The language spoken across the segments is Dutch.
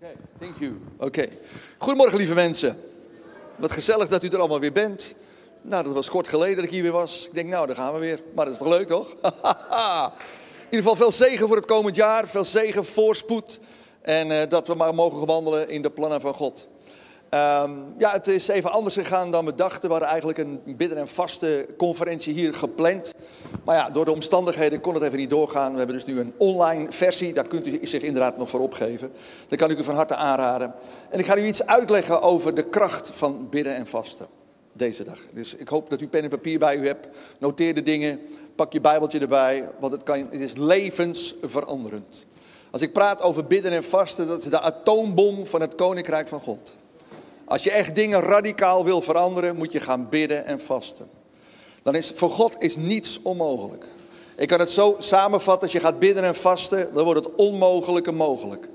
Oké, thank you. Oké. Goedemorgen, lieve mensen. Wat gezellig dat u er allemaal weer bent. Nou, dat was kort geleden dat ik hier weer was. Ik denk, nou, daar gaan we weer. Maar dat is toch leuk, toch? In ieder geval veel zegen voor het komend jaar. Veel zegen, voorspoed. En uh, dat we maar mogen wandelen in de plannen van God. Um, ja, het is even anders gegaan dan we dachten. We hadden eigenlijk een bidden- en vaste conferentie hier gepland. Maar ja, door de omstandigheden kon het even niet doorgaan. We hebben dus nu een online versie. Daar kunt u zich inderdaad nog voor opgeven. Dat kan ik u van harte aanraden. En ik ga u iets uitleggen over de kracht van bidden en vasten. Deze dag. Dus ik hoop dat u pen en papier bij u hebt. Noteer de dingen. Pak je Bijbeltje erbij. Want het, kan, het is levensveranderend. Als ik praat over bidden en vasten, dat is de atoombom van het koninkrijk van God. Als je echt dingen radicaal wil veranderen, moet je gaan bidden en vasten. Dan is voor God is niets onmogelijk. Ik kan het zo samenvatten, als je gaat bidden en vasten, dan wordt het onmogelijke mogelijk.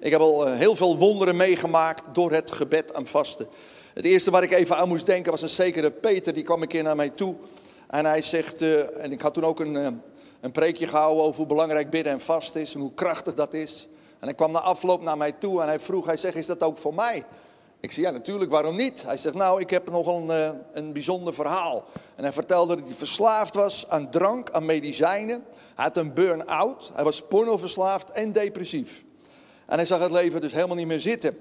Ik heb al eh, heel veel wonderen meegemaakt door het gebed en vasten. Het eerste waar ik even aan moest denken was een zekere Peter, die kwam een keer naar mij toe. En hij zegt, uh, en ik had toen ook een, uh, een preekje gehouden over hoe belangrijk bidden en vasten is en hoe krachtig dat is. En hij kwam na afloop naar mij toe en hij vroeg, hij zegt, is dat ook voor mij? Ik zei, ja natuurlijk, waarom niet? Hij zegt, nou, ik heb nog een, uh, een bijzonder verhaal. En hij vertelde dat hij verslaafd was aan drank, aan medicijnen. Hij had een burn-out, hij was pornoverslaafd en depressief. En hij zag het leven dus helemaal niet meer zitten.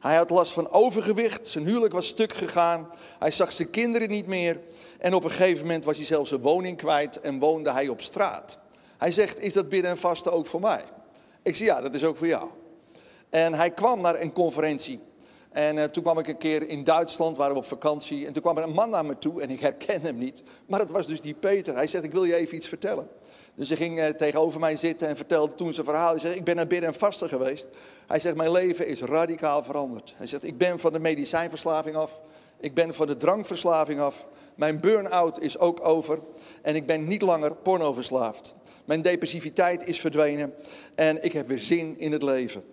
Hij had last van overgewicht, zijn huwelijk was stuk gegaan. Hij zag zijn kinderen niet meer. En op een gegeven moment was hij zelfs zijn woning kwijt en woonde hij op straat. Hij zegt, is dat bidden en vasten ook voor mij? Ik zei, ja, dat is ook voor jou. En hij kwam naar een conferentie en uh, toen kwam ik een keer in Duitsland, waren we op vakantie. En toen kwam er een man naar me toe en ik herken hem niet. Maar het was dus die Peter. Hij zegt, ik wil je even iets vertellen. Dus hij ging uh, tegenover mij zitten en vertelde toen zijn verhaal. Hij zegt, ik ben naar bidden en vasten geweest. Hij zegt, mijn leven is radicaal veranderd. Hij zegt, ik ben van de medicijnverslaving af. Ik ben van de drankverslaving af. Mijn burn-out is ook over. En ik ben niet langer pornoverslaafd. Mijn depressiviteit is verdwenen. En ik heb weer zin in het leven.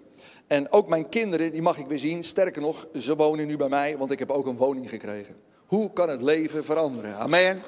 En ook mijn kinderen, die mag ik weer zien. Sterker nog, ze wonen nu bij mij, want ik heb ook een woning gekregen. Hoe kan het leven veranderen? Amen.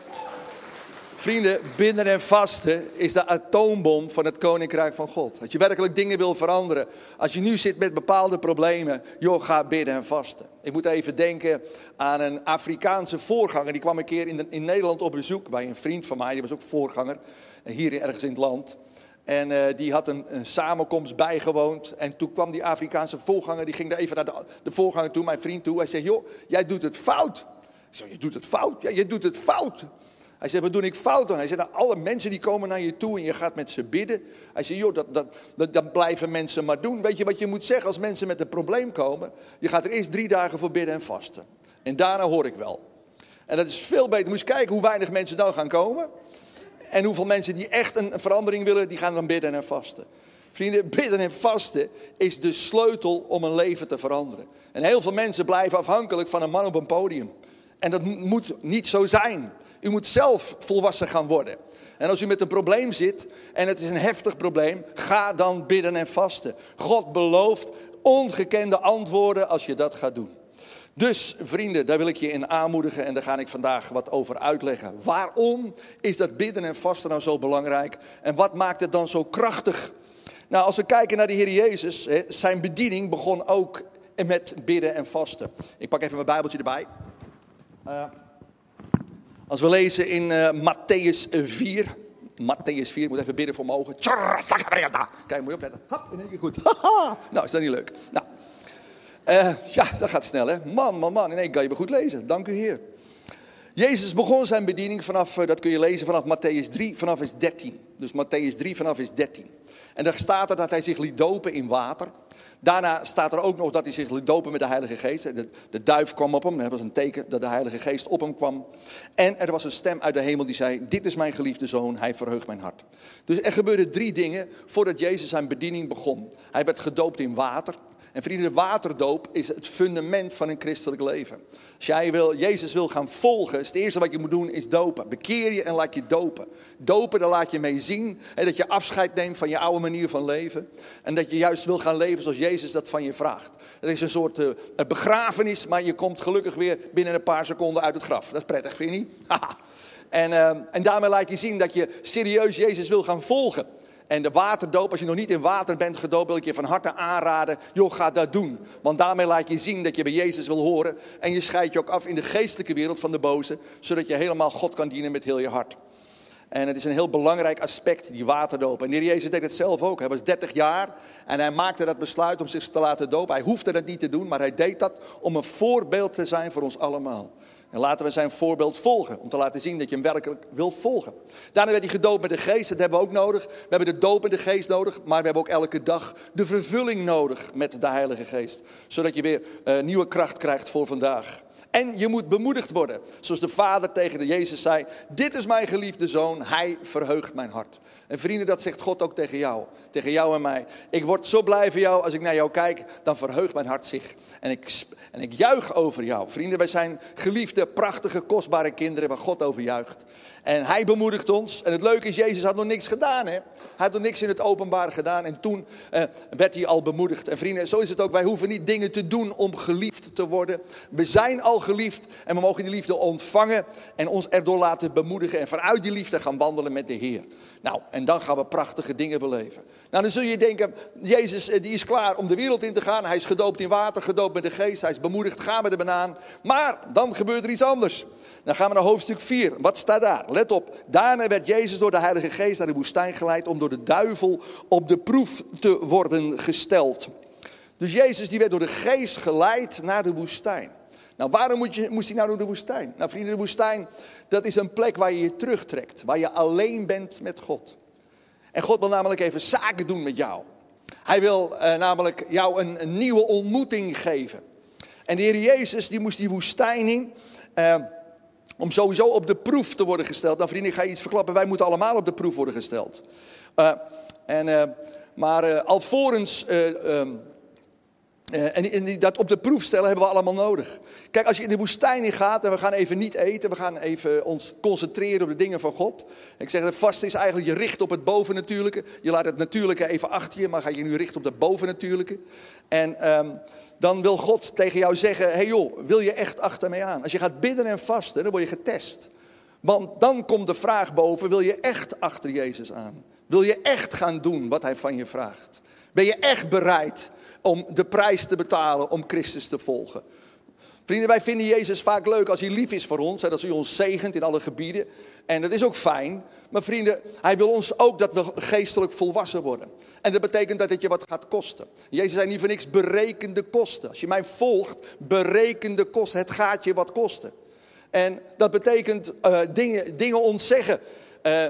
Vrienden, binden en vasten is de atoombom van het koninkrijk van God. Als je werkelijk dingen wil veranderen, als je nu zit met bepaalde problemen, joh, ga bidden en vasten. Ik moet even denken aan een Afrikaanse voorganger. Die kwam een keer in, in Nederland op bezoek bij een vriend van mij, die was ook voorganger, hier ergens in het land. En uh, die had een, een, samenkomst bijgewoond. En toen kwam die Afrikaanse voorganger, die ging daar even naar de, voorganger toe, mijn vriend toe. Hij zei, joh, jij doet het fout. Ik zei, je doet het fout? Ja, je doet het fout. Hij zei, wat doe ik fout dan? Hij zei, nou, alle mensen die komen naar je toe en je gaat met ze bidden. Hij zei, joh, dat, dat, dat, dat blijven mensen maar doen. Weet je wat je moet zeggen als mensen met een probleem komen? Je gaat er eerst drie dagen voor bidden en vasten. En daarna hoor ik wel. En dat is veel beter. Moet je kijken hoe weinig mensen dan gaan komen. En hoeveel mensen die echt een verandering willen, die gaan dan bidden en vasten. Vrienden, bidden en vasten is de sleutel om een leven te veranderen. En heel veel mensen blijven afhankelijk van een man op een podium. En dat moet niet zo zijn. U moet zelf volwassen gaan worden. En als u met een probleem zit en het is een heftig probleem, ga dan bidden en vasten. God belooft ongekende antwoorden als je dat gaat doen. Dus vrienden, daar wil ik je in aanmoedigen en daar ga ik vandaag wat over uitleggen. Waarom is dat bidden en vasten nou zo belangrijk en wat maakt het dan zo krachtig? Nou, als we kijken naar de Heer Jezus, zijn bediening begon ook met bidden en vasten. Ik pak even mijn Bijbeltje erbij. Uh, als we lezen in uh, Matthäus 4, Matthäus 4, ik moet even bidden voor mijn ogen. Kijk, moet je opletten. Hop, in één keer goed. nou, is dat niet leuk? Nou, uh, ja, dat gaat snel hè. Man, man, man. In één kan je me goed lezen. Dank u Heer. Jezus begon zijn bediening vanaf, dat kun je lezen vanaf Matthäus 3, vanaf vers 13. Dus Matthäus 3 vanaf vers 13. En daar staat er dat hij zich liet dopen in water. Daarna staat er ook nog dat hij zich liet dopen met de Heilige Geest. De, de duif kwam op hem, dat was een teken dat de Heilige Geest op hem kwam. En er was een stem uit de hemel die zei, dit is mijn geliefde zoon, hij verheugt mijn hart. Dus er gebeurden drie dingen voordat Jezus zijn bediening begon. Hij werd gedoopt in water. En vrienden, waterdoop is het fundament van een christelijk leven. Als jij wil, Jezus wil gaan volgen, is het eerste wat je moet doen is dopen. Bekeer je en laat je dopen. Dopen, daar laat je mee zien hè, dat je afscheid neemt van je oude manier van leven. En dat je juist wil gaan leven zoals Jezus dat van je vraagt. Het is een soort uh, begrafenis, maar je komt gelukkig weer binnen een paar seconden uit het graf. Dat is prettig, vind je niet? en, uh, en daarmee laat je zien dat je serieus Jezus wil gaan volgen. En de waterdoop, als je nog niet in water bent gedoopt, wil ik je van harte aanraden. Joh, ga dat doen. Want daarmee laat je zien dat je bij Jezus wil horen. En je scheidt je ook af in de geestelijke wereld van de boze. Zodat je helemaal God kan dienen met heel je hart. En het is een heel belangrijk aspect, die waterdoop. En de Heer Jezus deed het zelf ook. Hij was 30 jaar en hij maakte dat besluit om zich te laten dopen. Hij hoefde dat niet te doen, maar hij deed dat om een voorbeeld te zijn voor ons allemaal. En laten we zijn voorbeeld volgen, om te laten zien dat je hem werkelijk wilt volgen. Daarna werd hij gedoopt met de geest, dat hebben we ook nodig. We hebben de doop in de geest nodig, maar we hebben ook elke dag de vervulling nodig met de Heilige Geest. Zodat je weer uh, nieuwe kracht krijgt voor vandaag. En je moet bemoedigd worden. Zoals de vader tegen de Jezus zei: Dit is mijn geliefde zoon, hij verheugt mijn hart. En vrienden, dat zegt God ook tegen jou. Tegen jou en mij. Ik word zo blij voor jou. Als ik naar jou kijk, dan verheugt mijn hart zich. En ik, en ik juich over jou. Vrienden, wij zijn geliefde, prachtige, kostbare kinderen waar God over juicht. En hij bemoedigt ons. En het leuke is, Jezus had nog niks gedaan. Hè? Hij had nog niks in het openbaar gedaan. En toen eh, werd hij al bemoedigd. En vrienden, zo is het ook. Wij hoeven niet dingen te doen om geliefd te worden. We zijn al geliefd. En we mogen die liefde ontvangen. En ons erdoor laten bemoedigen. En vanuit die liefde gaan wandelen met de Heer. Nou, en dan gaan we prachtige dingen beleven. Nou, dan zul je denken, Jezus eh, die is klaar om de wereld in te gaan. Hij is gedoopt in water, gedoopt met de geest. Hij is bemoedigd, ga met de banaan. Maar dan gebeurt er iets anders. Dan gaan we naar hoofdstuk 4. Wat staat daar? Let op. Daarna werd Jezus door de Heilige Geest naar de woestijn geleid om door de duivel op de proef te worden gesteld. Dus Jezus die werd door de Geest geleid naar de woestijn. Nou, waarom moet je, moest hij nou door de woestijn? Nou, vrienden, de woestijn, dat is een plek waar je je terugtrekt. Waar je alleen bent met God. En God wil namelijk even zaken doen met jou. Hij wil eh, namelijk jou een, nieuwe ontmoeting geven. En de Heer Jezus, die moest die woestijn in. Eh, om sowieso op de proef te worden gesteld. Nou vrienden, ik ga je iets verklappen. Wij moeten allemaal op de proef worden gesteld. Uh, en, maar alvorens ehm, uh, en, en dat op de proef stellen hebben we allemaal nodig. Kijk, als je in de woestijn in gaat en we gaan even niet eten, we gaan even ons concentreren op de dingen van God. Ik zeg, het vast is eigenlijk je richt op het bovennatuurlijke. Je laat het natuurlijke even achter je, maar ga je nu richten op het bovennatuurlijke. En um, dan wil God tegen jou zeggen, hey joh, wil je echt achter mij aan? Als je gaat bidden en vasten, dan word je getest. Want dan komt de vraag boven, wil je echt achter Jezus aan? Wil je echt gaan doen wat hij van je vraagt? Ben je echt bereid om de prijs te betalen om Christus te volgen. Vrienden, wij vinden Jezus vaak leuk als hij lief is voor ons. En als hij ons zegent in alle gebieden. En dat is ook fijn. Maar vrienden, hij wil ons ook dat we geestelijk volwassen worden. En dat betekent dat het je wat gaat kosten. Jezus zei niet voor niks berekende kosten. Als je mij volgt, berekende kosten. Het gaat je wat kosten. En dat betekent uh, dingen, dingen ontzeggen. Uh,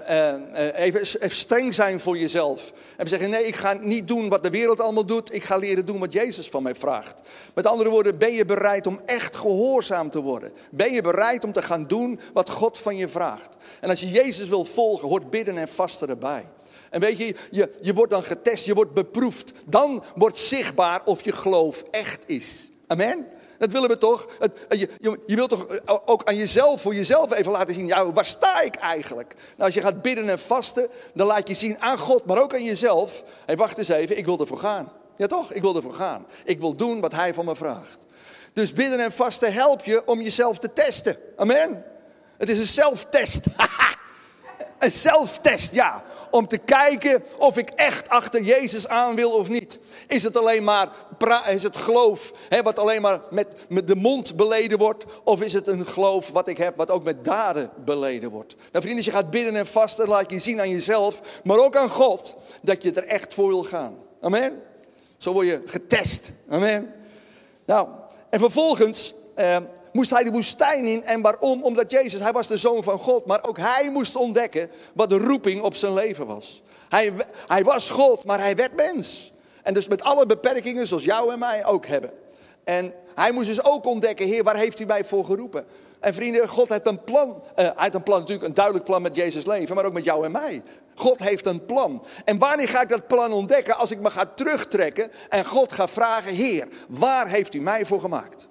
even, even, streng zijn voor jezelf. En zeggen, nee, ik ga niet doen wat de wereld allemaal doet. Ik ga leren doen wat Jezus van mij vraagt. Met andere woorden, ben je bereid om echt gehoorzaam te worden? Ben je bereid om te gaan doen wat God van je vraagt? En als je Jezus wil volgen, hoort bidden en vasten erbij. En weet je, je, je wordt dan getest, je wordt beproefd. Dan wordt zichtbaar of je geloof echt is. Amen? Dat willen we toch? je, je, je, wilt toch eh, ook aan jezelf, voor jezelf even laten zien, ja, waar sta ik eigenlijk? Nou, als je gaat bidden en vasten, dan laat je zien aan God, maar ook aan jezelf. Hé, wacht eens even, ik wil ervoor gaan. Ja toch, ik wil ervoor gaan. Ik wil doen wat hij van me vraagt. Dus bidden en vasten helpt je om jezelf te testen. Amen. Het is een zelftest. een zelftest, ja om te kijken of ik echt achter Jezus aan wil of niet. Is het alleen maar is het geloof hè, wat alleen maar met, met de mond beleden wordt? Of is het een geloof wat ik heb, wat ook met daden beleden wordt? Nou vrienden, je gaat bidden en vasten, laat je zien aan jezelf, maar ook aan God, dat je er echt voor wil gaan. Amen? Zo word je getest. Amen? Nou, en vervolgens eh, moest hij de woestijn in. En waarom? Omdat Jezus, hij was de zoon van God. Maar ook hij moest ontdekken wat de roeping op zijn leven was. Hij, hij was God, maar hij werd mens. En dus met alle beperkingen zoals jou en mij ook hebben. En hij moest dus ook ontdekken, Heer, waar heeft u mij voor geroepen? En vrienden, God heeft een plan. Uh, hij heeft een plan, natuurlijk een duidelijk plan met Jezus leven, maar ook met jou en mij. God heeft een plan. En wanneer ga ik dat plan ontdekken? Als ik me ga terugtrekken en God ga vragen, Heer, waar heeft u mij voor gemaakt?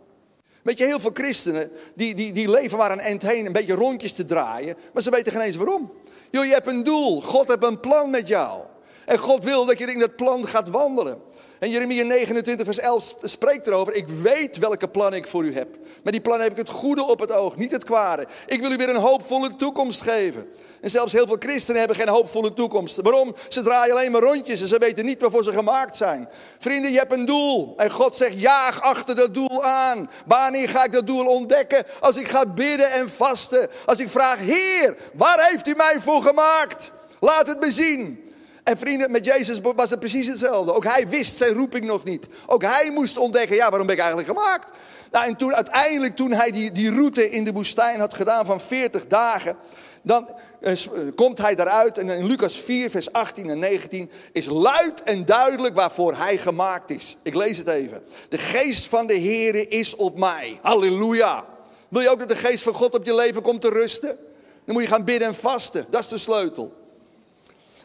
Weet je, heel veel christenen die, die, die leven waar een eind heen een beetje rondjes te draaien, maar ze weten geen eens waarom. Joh, je hebt een doel. God heeft een plan met jou. En God wil dat je in dat plan gaat wandelen. En Jeremia 29, vers 11 spreekt erover. Ik weet welke plannen ik voor u heb. Met die plannen heb ik het goede op het oog, niet het kwade. Ik wil u weer een hoopvolle toekomst geven. En zelfs heel veel christenen hebben geen hoopvolle toekomst. Waarom? Ze draaien alleen maar rondjes en ze weten niet waarvoor ze gemaakt zijn. Vrienden, je hebt een doel. En God zegt, jaag achter dat doel aan. Wanneer ga ik dat doel ontdekken? Als ik ga bidden en vasten. Als ik vraag, Heer, waar heeft u mij voor gemaakt? Laat het me zien. En vrienden, met Jezus was het precies hetzelfde. Ook hij wist zijn roeping nog niet. Ook hij moest ontdekken, ja, waarom ben ik eigenlijk gemaakt? Nou, en toen uiteindelijk, toen hij die, die route in de woestijn had gedaan van 40 dagen, dan eh, eh, komt hij daaruit en in Lucas 4, vers 18 en 19 is luid en duidelijk waarvoor hij gemaakt is. Ik lees het even. De geest van de Heere is op mij. Halleluja. Wil je ook dat de geest van God op je leven komt te rusten? Dan moet je gaan bidden en vasten. Dat is de sleutel.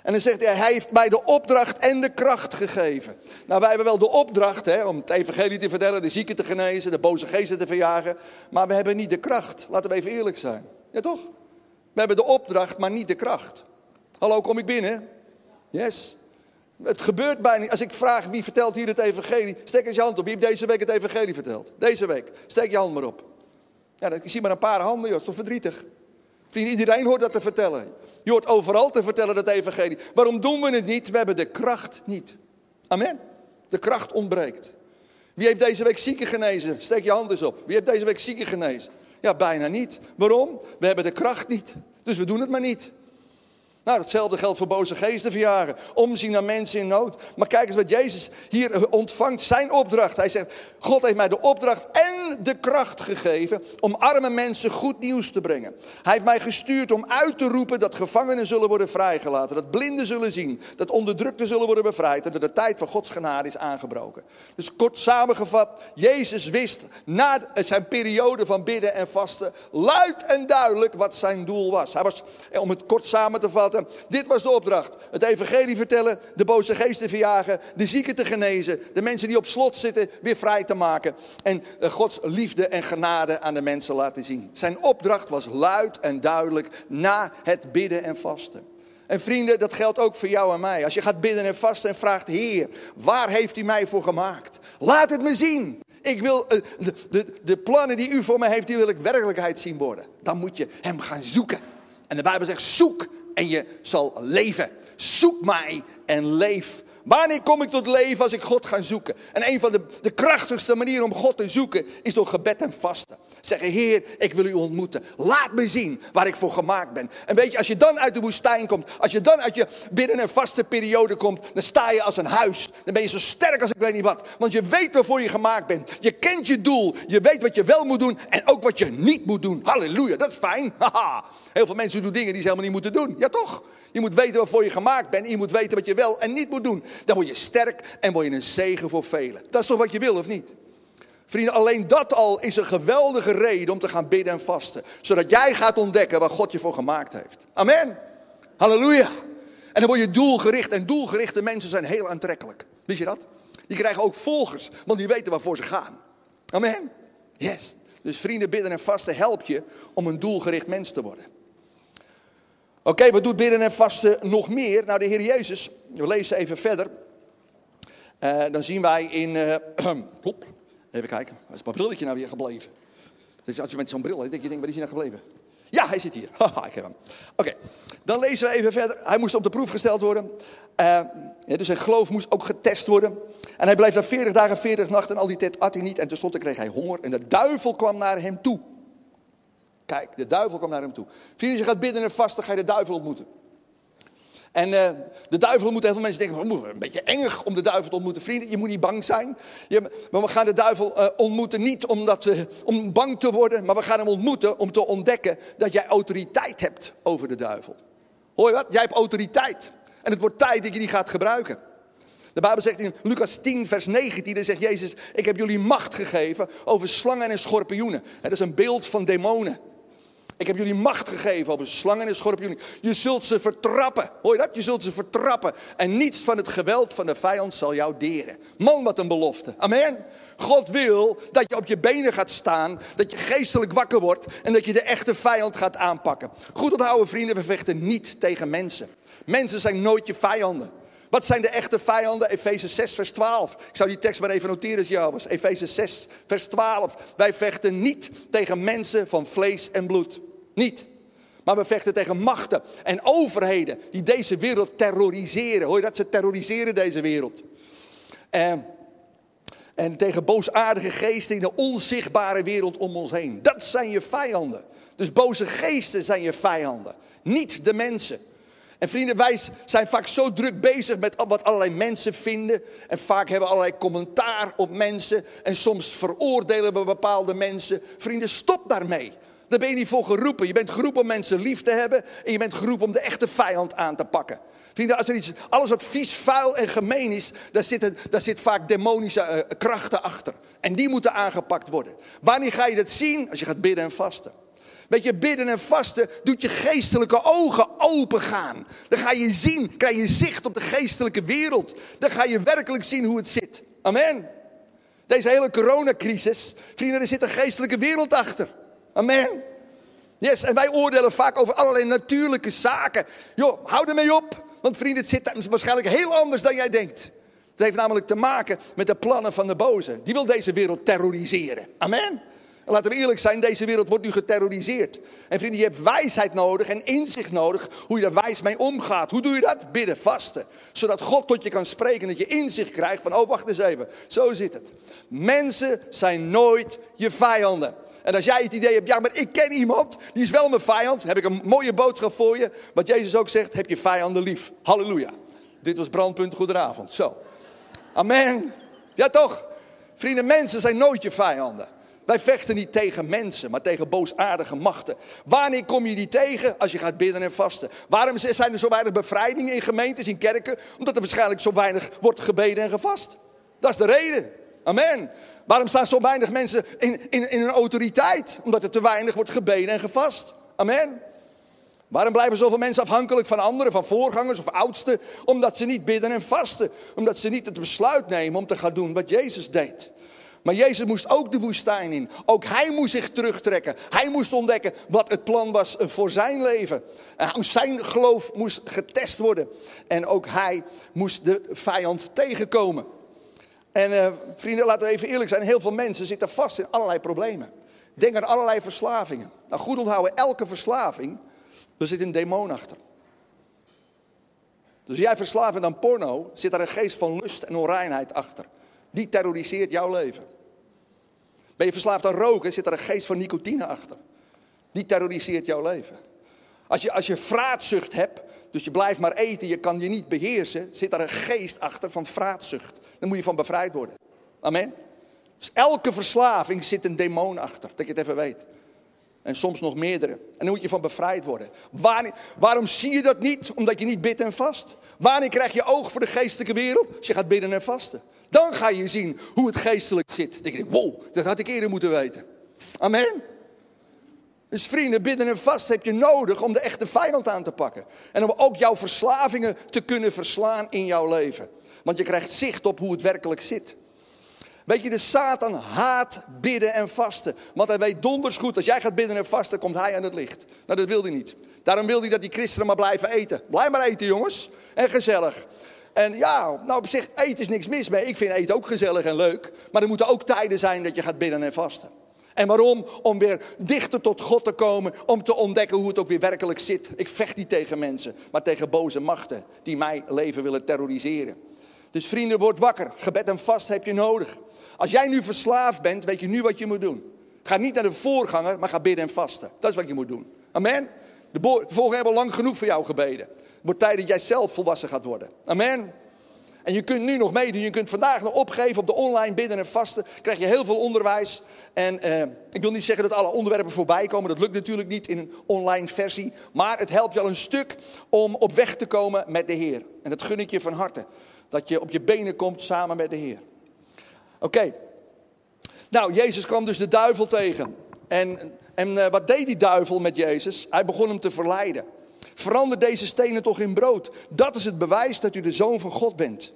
En dan zegt hij, hij heeft mij de opdracht en de kracht gegeven. Nou, wij hebben wel de opdracht hè, om het evangelie te vertellen, de zieken te genezen, de boze geesten te verjagen. Maar we hebben niet de kracht. Laten we even eerlijk zijn. Ja, toch? We hebben de opdracht, maar niet de kracht. Hallo, kom ik binnen? Yes. Het gebeurt bijna niet. Als ik vraag wie vertelt hier het evangelie, steek eens je hand op. Wie heeft deze week het evangelie verteld? Deze week. Steek je hand maar op. Ja, ik zie maar een paar handen, joh. Dat is toch verdrietig? iedereen hoort dat te vertellen. Je hoort overal te vertellen dat evangelie. Waarom doen we het niet? We hebben de kracht niet. Amen. De kracht ontbreekt. Wie heeft deze week zieken genezen? Steek je hand eens op. Wie heeft deze week zieken genezen? Ja, bijna niet. Waarom? We hebben de kracht niet. Dus we doen het maar niet. Nou, hetzelfde geldt voor boze geesten verjagen. Omzien naar mensen in nood. Maar kijk eens wat Jezus hier ontvangt. Zijn opdracht. Hij zegt, God heeft mij de opdracht en de kracht gegeven om arme mensen goed nieuws te brengen. Hij heeft mij gestuurd om uit te roepen dat gevangenen zullen worden vrijgelaten. Dat blinden zullen zien. Dat onderdrukten zullen worden bevrijd. En dat de tijd van Gods genade is aangebroken. Dus kort samengevat, Jezus wist na zijn periode van bidden en vasten luid en duidelijk wat zijn doel was. Hij was, om het kort samen te vatten, dit was de opdracht. Het evangelie vertellen, de boze geesten verjagen, de zieken te genezen, de mensen die op slot zitten weer vrij te maken en eh, Gods liefde en genade aan de mensen laten zien. Zijn opdracht was luid en duidelijk na het bidden en vasten. En vrienden, dat geldt ook voor jou en mij. Als je gaat bidden en vasten en vraagt, Heer, waar heeft u mij voor gemaakt? Laat het me zien. Ik wil eh, de, de, de plannen die u voor mij heeft, die wil ik werkelijkheid zien worden. Dan moet je hem gaan zoeken. En de Bijbel zegt, zoek en je zal leven. Zoek mij en leef. Wanneer kom ik tot leven als ik God ga zoeken? En een van de, de krachtigste manieren om God te zoeken is door gebed en vasten. Zeggen, Heer, ik wil u ontmoeten. Laat me zien waar ik voor gemaakt ben. En weet je, als je dan uit de woestijn komt, als je dan uit je binnen een vaste periode komt, dan sta je als een huis. Dan ben je zo sterk als ik weet niet wat. Want je weet waarvoor je gemaakt bent. Je kent je doel. Je weet wat je wel moet doen en ook wat je niet moet doen. Halleluja, dat is fijn. Haha. Heel veel mensen doen dingen die ze helemaal niet moeten doen. Ja, toch? Je moet weten waarvoor je gemaakt bent. En je moet weten wat je wel en niet moet doen. Dan word je sterk en word je een zegen voor velen. Dat is toch wat je wil, of niet? Vrienden, alleen dat al is een geweldige reden om te gaan bidden en vasten. Zodat jij gaat ontdekken waar God je voor gemaakt heeft. Amen. Halleluja. En dan word je doelgericht. En doelgerichte mensen zijn heel aantrekkelijk. Wist je dat? Die krijgen ook volgers, want die weten waarvoor ze gaan. Amen. Yes. Dus vrienden, bidden en vasten helpt je om een doelgericht mens te worden. Oké, wat doet bidden en vasten nog meer? Nou, de Heer Jezus, we lezen even verder. Uh, dan zien wij in. Uh, even kijken, is mijn brilletje nou weer gebleven? Dus als je met zo'n bril, denk je, waar is hij nou gebleven? Ja, hij zit hier. Haha, ik heb hem. Oké, dan lezen we even verder. Hij moest op de proef gesteld worden. Ja, dus zijn geloof moest ook getest worden. En hij bleef daar 40 dagen, 40 nachten en al die tijd at hij niet. En tenslotte kreeg hij honger en de duivel kwam naar hem toe. Kijk, de duivel kwam naar hem toe. Vrienden, je gaat bidden en vasten, ga je de duivel ontmoeten. En uh, de duivel ontmoeten, heel veel mensen denken, oh, een beetje engig om de duivel te ontmoeten. Vrienden, je moet niet bang zijn. Je, maar we gaan de duivel uh, ontmoeten niet omdat we, om bang te worden, maar we gaan hem ontmoeten om te ontdekken dat jij autoriteit hebt over de duivel. Hoor je wat? Jij hebt autoriteit. En het wordt tijd dat je die gaat gebruiken. De Bijbel zegt in Lucas 10, vers 19, dan zegt Jezus, ik heb jullie macht gegeven over slangen en schorpioenen. Dat is een beeld van demonen. Ik heb jullie macht gegeven over slangen en schorpioenen. Je zult ze vertrappen. Hoor je dat? Je zult ze vertrappen. En niets van het geweld van de vijand zal jou deren. Man, wat een belofte. Amen. God wil dat je op je benen gaat staan. Dat je geestelijk wakker wordt. En dat je de echte vijand gaat aanpakken. Goed onthouden vrienden, we vechten niet tegen mensen. Mensen zijn nooit je vijanden. Wat zijn de echte vijanden? Efeze 6, vers 12. Ik zou die tekst maar even noteren was. Efeze 6, vers 12. Wij vechten niet tegen mensen van vlees en bloed. Niet. Maar we vechten tegen machten en overheden die deze wereld terroriseren. Hoor je dat? Ze terroriseren deze wereld. En, en tegen boosaardige geesten in de onzichtbare wereld om ons heen. Dat zijn je vijanden. Dus boze geesten zijn je vijanden. Niet de mensen. En vrienden, wij zijn vaak zo druk bezig met wat allerlei mensen vinden. En vaak hebben we allerlei commentaar op mensen. En soms veroordelen we bepaalde mensen. Vrienden, stop daarmee. Daar ben je niet voor geroepen. Je bent geroepen om mensen lief te hebben. En je bent geroepen om de echte vijand aan te pakken. Vrienden, als er iets, alles wat vies, vuil en gemeen is, daar zitten, daar zit vaak demonische uh, krachten achter. En die moeten aangepakt worden. Wanneer ga je dat zien? Als je gaat bidden en vasten. Weet je, bidden en vasten doet je geestelijke ogen open gaan. Dan ga je zien, krijg je zicht op de geestelijke wereld. Dan ga je werkelijk zien hoe het zit. Amen. Deze hele coronacrisis, vrienden, er zit een geestelijke wereld achter. Amen. Yes, en wij oordelen vaak over allerlei natuurlijke zaken. Joh, hou ermee op. Want vrienden, het zit waarschijnlijk heel anders dan jij denkt. Het heeft namelijk te maken met de plannen van de boze. Die wil deze wereld terroriseren. Amen. En laten we eerlijk zijn, deze wereld wordt nu geterroriseerd. En vrienden, je hebt wijsheid nodig en inzicht nodig hoe je daar wijs mee omgaat. Hoe doe je dat? Bidden, vasten. Zodat God tot je kan spreken, dat je inzicht krijgt van, oh wacht eens even, zo zit het. Mensen zijn nooit je vijanden. En als jij het idee hebt, ja, maar ik ken iemand, die is wel mijn vijand, heb ik een mooie boodschap voor je. Wat Jezus ook zegt, heb je vijanden lief. Halleluja. Dit was brandpunt, goedenavond. Zo. Amen. Ja toch? Vrienden, mensen zijn nooit je vijanden. Wij vechten niet tegen mensen, maar tegen boosaardige machten. Wanneer kom je die tegen? Als je gaat bidden en vasten. Waarom zijn er zo weinig bevrijdingen in gemeentes, in kerken? Omdat er waarschijnlijk zo weinig wordt gebeden en gevast. Dat is de reden. Amen. Waarom staan zo weinig mensen in, in, in een autoriteit? Omdat er te weinig wordt gebeden en gevast. Amen. Waarom blijven zoveel mensen afhankelijk van anderen, van voorgangers of oudsten? Omdat ze niet bidden en vasten. Omdat ze niet het besluit nemen om te gaan doen wat Jezus deed. Maar Jezus moest ook de woestijn in. Ook hij moest zich terugtrekken. Hij moest ontdekken wat het plan was voor zijn leven. Zijn geloof moest getest worden. En ook hij moest de vijand tegenkomen. En uh, vrienden, laten we even eerlijk zijn. Heel veel mensen zitten vast in allerlei problemen. Denk aan allerlei verslavingen. Nou, goed onthouden, elke verslaving, er zit een demon achter. Dus jij verslaafd bent aan porno, zit er een geest van lust en onreinheid achter. Die terroriseert jouw leven. Ben je verslaafd aan roken, zit er een geest van nicotine achter. Die terroriseert jouw leven. Als je, als je vraatzucht hebt, dus je blijft maar eten, je kan je niet beheersen, zit er een geest achter van vraatzucht. Dan moet je van bevrijd worden. Amen. Dus elke verslaving zit een demon achter, dat je het even weet. En soms nog meerdere. En dan moet je van bevrijd worden. waarom zie je dat niet? Omdat je niet bidt en vast. Wanneer krijg je oog voor de geestelijke wereld? Als je gaat bidden en vasten. Dan ga je zien hoe het geestelijk zit. Dan denk je, wow, dat had ik eerder moeten weten. Amen. Dus vrienden, bidden en vast heb je nodig om de echte vijand aan te pakken. En om ook jouw verslavingen te kunnen verslaan in jouw leven. Want je krijgt zicht op hoe het werkelijk zit. Weet je, de Satan haat bidden en vasten. Want hij weet donders goed, als jij gaat bidden en vasten, komt hij aan het licht. Nou, dat wil hij niet. Daarom wil hij dat die christenen maar blijven eten. Blijf maar eten, jongens. En gezellig. En ja, nou op zich, eten is niks mis mee. Ik vind eten ook gezellig en leuk. Maar er moeten ook tijden zijn dat je gaat bidden en vasten. En waarom? Om weer dichter tot God te komen. Om te ontdekken hoe het ook weer werkelijk zit. Ik vecht niet tegen mensen, maar tegen boze machten die mijn leven willen terroriseren. Dus vrienden, word wakker. Gebed en vast heb je nodig. Als jij nu verslaafd bent, weet je nu wat je moet doen. Ga niet naar de voorganger, maar ga bidden en vasten. Dat is wat je moet doen. Amen. De voorganger hebben lang genoeg voor jou gebeden wordt tijd dat jij zelf volwassen gaat worden. Amen. En je kunt nu nog meedoen. Je kunt vandaag nog opgeven op de online bidden en vasten. krijg je heel veel onderwijs. En eh, ik wil niet zeggen dat alle onderwerpen voorbij komen. Dat lukt natuurlijk niet in een online versie. Maar het helpt je al een stuk om op weg te komen met de Heer. En dat gun ik je van harte. Dat je op je benen komt samen met de Heer. Oké. Nou, Jezus kwam dus de duivel tegen. En, en uh, wat deed die duivel met Jezus? Hij begon hem te verleiden. Verander deze stenen toch in brood. Dat is het bewijs dat u de zoon van God bent.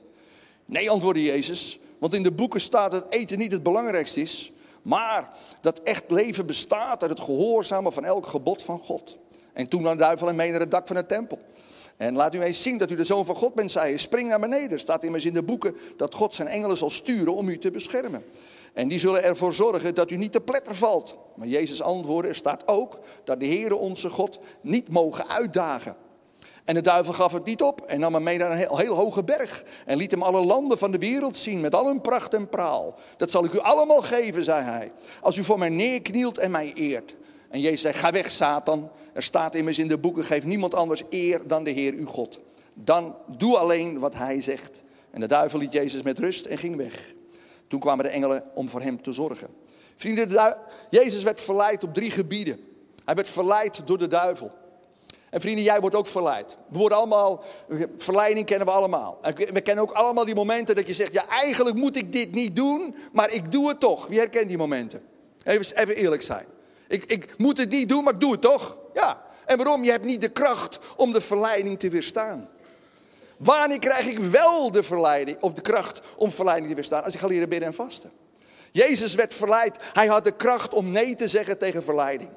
Nee, antwoordde Jezus, want in de boeken staat dat eten niet het belangrijkste is, maar dat echt leven bestaat uit het gehoorzamen van elk gebod van God. En toen nam de duivel hem mee naar het dak van de tempel. En laat u eens zien dat u de zoon van God bent, zei hij. Spring naar beneden. Staat immers in de boeken dat God zijn engelen zal sturen om u te beschermen. En die zullen ervoor zorgen dat u niet te pletter valt. Maar Jezus antwoordde, er staat ook dat de Heere onze God niet mogen uitdagen. En de duivel gaf het niet op en nam hem mee naar een heel, heel, hoge berg. En liet hem alle landen van de wereld zien met al hun pracht en praal. Dat zal ik u allemaal geven, zei hij. Als u voor mij neerknielt en mij eert. En Jezus zei, ga weg Satan. Er staat immers in de boeken, geef niemand anders eer dan de Heer uw God. Dan doe alleen wat hij zegt. En de duivel liet Jezus met rust en ging weg. Toen kwamen de engelen om voor hem te zorgen. Vrienden, Jezus werd verleid op drie gebieden. Hij werd verleid door de duivel. En vrienden, jij wordt ook verleid. We worden allemaal, verleiding kennen we allemaal. we kennen ook allemaal die momenten dat je zegt, ja eigenlijk moet ik dit niet doen, maar ik doe het toch. Wie herkent die momenten? Even, even eerlijk zijn. Ik, ik moet het niet doen, maar ik doe het toch. Ja. En waarom? Je hebt niet de kracht om de verleiding te weerstaan. Wanneer krijg ik wel de verleiding, of de kracht om verleiding te weerstaan? Als ik ga leren bidden en vasten. Jezus werd verleid. Hij had de kracht om nee te zeggen tegen verleiding.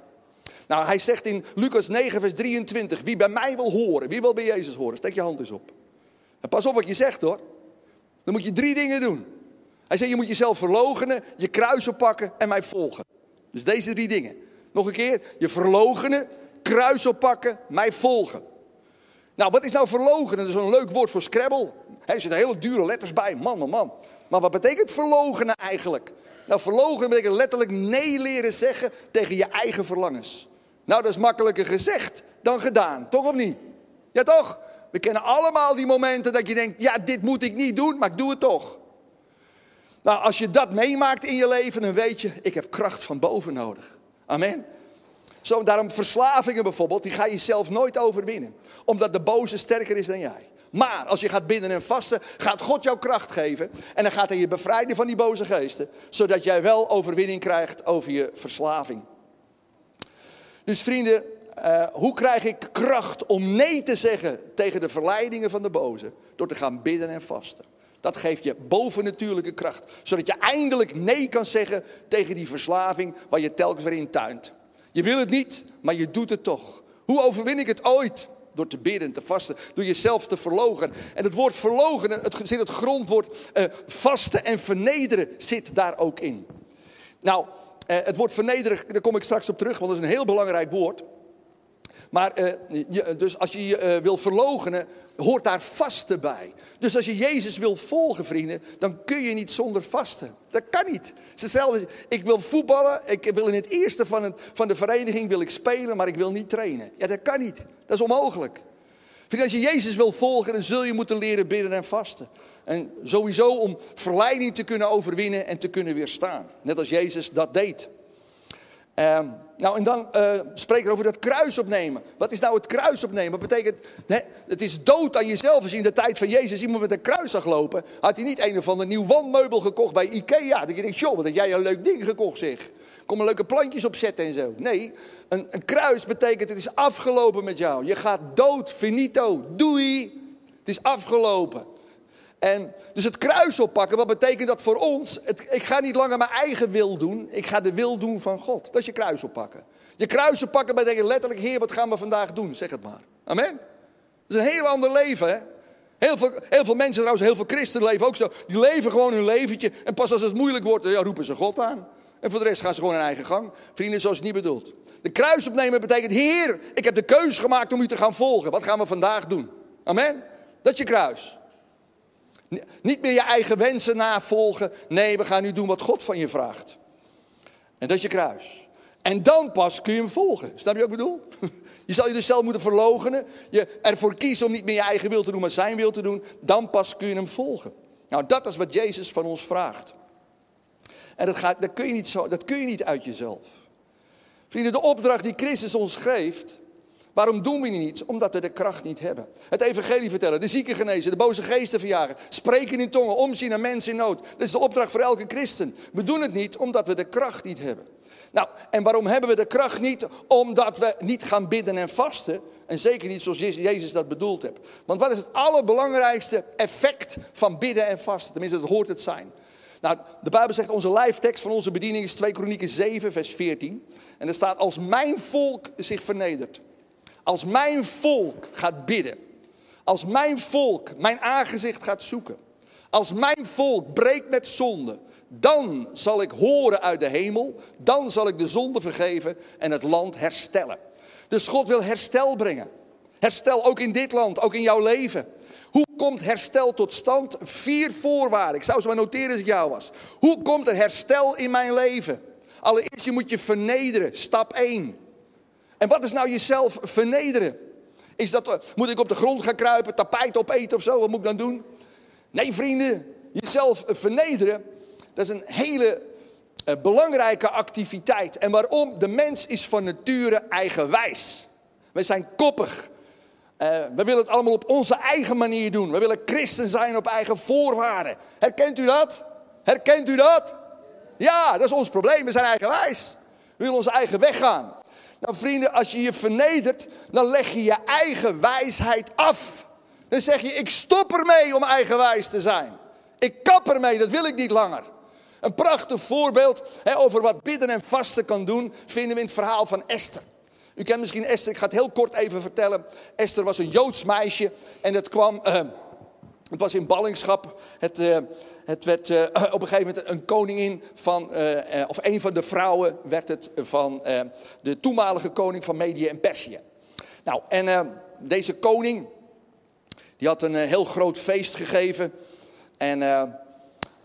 Nou, hij zegt in Lucas 9, vers 23: Wie bij mij wil horen, wie wil bij Jezus horen, steek je hand eens op. En pas op wat je zegt hoor. Dan moet je drie dingen doen. Hij zegt: Je moet jezelf verloochenen, je kruis oppakken en mij volgen. Dus deze drie dingen. Nog een keer: je verloochenen, kruis oppakken, mij volgen. Nou, wat is nou verloochenen? Dat is een leuk woord voor Scrabble. Er zitten hele dure letters bij, man, man, man. Maar wat betekent verloochenen eigenlijk? Nou, verloochenen betekent letterlijk nee leren zeggen tegen je eigen verlangens. Nou, dat is makkelijker gezegd dan gedaan, toch of niet? Ja, toch? We kennen allemaal die momenten dat je denkt, ja, dit moet ik niet doen, maar ik doe het toch. Nou, als je dat meemaakt in je leven, dan weet je, ik heb kracht van boven nodig. Amen. Zo, daarom verslavingen bijvoorbeeld, die ga je zelf nooit overwinnen. Omdat de boze sterker is dan jij. Maar als je gaat bidden en vasten, gaat God jou kracht geven. En dan gaat hij je bevrijden van die boze geesten. Zodat jij wel overwinning krijgt over je verslaving. Dus vrienden, uh, hoe krijg ik kracht om nee te zeggen tegen de verleidingen van de boze? Door te gaan bidden en vasten. Dat geeft je bovennatuurlijke kracht. Zodat je eindelijk nee kan zeggen tegen die verslaving waar je telkens weer in tuint. Je wil het niet, maar je doet het toch. Hoe overwin ik het ooit? Door te bidden, te vasten, door jezelf te verlogen. En het woord verlogen, het zit het grondwoord uh, vasten en vernederen, zit daar ook in. Nou, uh, het woord vernederen, daar kom ik straks op terug, want dat is een heel belangrijk woord. Maar je, dus als je je wil verlogenen, hoort daar vasten bij. Dus als je Jezus wil volgen, vrienden, dan kun je niet zonder vasten. Dat kan niet. Het is hetzelfde. Ik wil voetballen, ik wil in het eerste van, het, van de vereniging wil ik spelen, maar ik wil niet trainen. Ja, dat kan niet. Dat is onmogelijk. Vrienden, als je Jezus wil volgen, dan zul je moeten leren bidden en vasten. En sowieso om verleiding te kunnen overwinnen en te kunnen weerstaan. Net als Jezus dat deed. Uh, nou, en dan uh, spreken we over dat kruis opnemen. Wat is nou het kruis opnemen? Dat betekent, het is dood aan jezelf. Als je in de tijd van Jezus iemand met een kruis zag lopen, had hij niet een of ander nieuw wandmeubel gekocht bij Ikea. Dat je denkt, joh, wat heb jij een leuk ding gekocht zeg. Kom er leuke plantjes op zetten en zo. Nee, een, een kruis betekent, het is afgelopen met jou. Je gaat dood, finito, doei. Het is afgelopen. En dus het kruis oppakken, wat betekent dat voor ons? Het, ik ga niet langer mijn eigen wil doen, ik ga de wil doen van God. Dat is je kruis oppakken. Je kruis oppakken betekent letterlijk, Heer, wat gaan we vandaag doen? Zeg het maar. Amen. Dat is een heel ander leven, hè? Heel veel, heel veel mensen trouwens, heel veel christenen leven ook zo. Die leven gewoon hun leventje. En pas als het moeilijk wordt, ja, roepen ze God aan. En voor de rest gaan ze gewoon hun eigen gang. Vrienden, zoals het niet bedoeld. De kruis opnemen betekent, Heer, ik heb de keuze gemaakt om u te gaan volgen. Wat gaan we vandaag doen? Amen. Dat is je kruis. Niet meer je eigen wensen navolgen. Nee, we gaan nu doen wat God van je vraagt. En dat is je kruis. En dan pas kun je hem volgen. Snap je wat ik bedoel? Je zal je dus zelf moeten verlogenen. Je ervoor kiezen om niet meer je eigen wil te doen, maar zijn wil te doen. Dan pas kun je hem volgen. Nou, dat is wat Jezus van ons vraagt. En dat, dat, kun je niet zo, dat kun je niet uit jezelf. Vrienden, de opdracht die Christus ons geeft, Waarom doen we niet? Omdat we de kracht niet hebben. Het evangelie vertellen, de zieken genezen, de boze geesten verjagen, spreken in tongen, omzien naar mensen in nood. Dat is de opdracht voor elke christen. We doen het niet omdat we de kracht niet hebben. Nou, en waarom hebben we de kracht niet? Omdat we niet gaan bidden en vasten. En zeker niet zoals Jezus dat bedoeld heeft. Want wat is het allerbelangrijkste effect van bidden en vasten? Tenminste, dat hoort het zijn. Nou, de Bijbel zegt, onze lijftekst van onze bediening is 2 Kronieken 7, vers 14. En er staat, als mijn volk zich vernedert als mijn volk gaat bidden Als mijn volk mijn aangezicht gaat zoeken. Als mijn volk breekt met zonde. Dan zal ik horen uit de hemel. Dan zal ik de zonde vergeven en het land herstellen. Dus God wil herstel brengen. Herstel ook in dit land, ook in jouw leven. Hoe komt herstel tot stand? Vier voorwaarden. Ik zou ze maar noteren als ik jou was. Hoe komt er herstel in mijn leven? Allereerst, je moet je vernederen. Stap 1. En wat is nou jezelf vernederen? Is dat, moet ik op de grond gaan kruipen, tapijt opeten of zo? Wat moet ik dan doen? Nee, vrienden, jezelf vernederen, dat is een hele uh, belangrijke activiteit. En waarom? De mens is van nature eigenwijs. We zijn koppig. Uh, we willen het allemaal op onze eigen manier doen. We willen christen zijn op eigen voorwaarden. Herkent u dat? Herkent u dat? Ja, dat is ons probleem. We zijn eigenwijs. We willen onze eigen weg gaan. Nou vrienden, als je je vernedert, dan leg je je eigen wijsheid af. Dan zeg je, ik stop ermee om eigenwijs te zijn. Ik kap ermee, dat wil ik niet langer. Een prachtig voorbeeld over wat bidden en vasten kan doen, vinden we in het verhaal van Esther. U kent misschien Esther, ik ga het heel kort even vertellen. Esther was een Joods meisje en het kwam, uh, het was in ballingschap. Het, uh, het werd uh, op een gegeven moment een koningin van, of een van de vrouwen werd het van de toenmalige koning van Medië en Perzië. Nou, en deze koning, die had een heel groot feest gegeven. En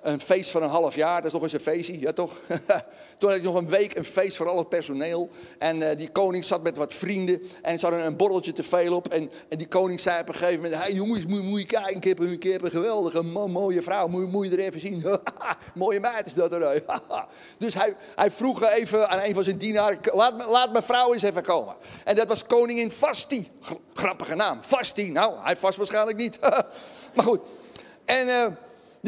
een feest van een half jaar, dat is nog eens een feestje, ja toch? Toen had ik nog een week een feest voor al het personeel. En uh, die koning zat met wat vrienden en ze hadden een borreltje te veel op. En, en die koning zei op een gegeven moment, hey jongens, moet, moet je kijken, ik heb, heb een geweldige mooie vrouw, moet, moet je er even zien. mooie meid is dat er. dus hij, hij vroeg even aan een van zijn dienaren, laat, laat mijn vrouw eens even komen. En dat was koningin Vasti, grappige naam, Vasti. Nou, hij vast waarschijnlijk niet. maar goed, en... Uh,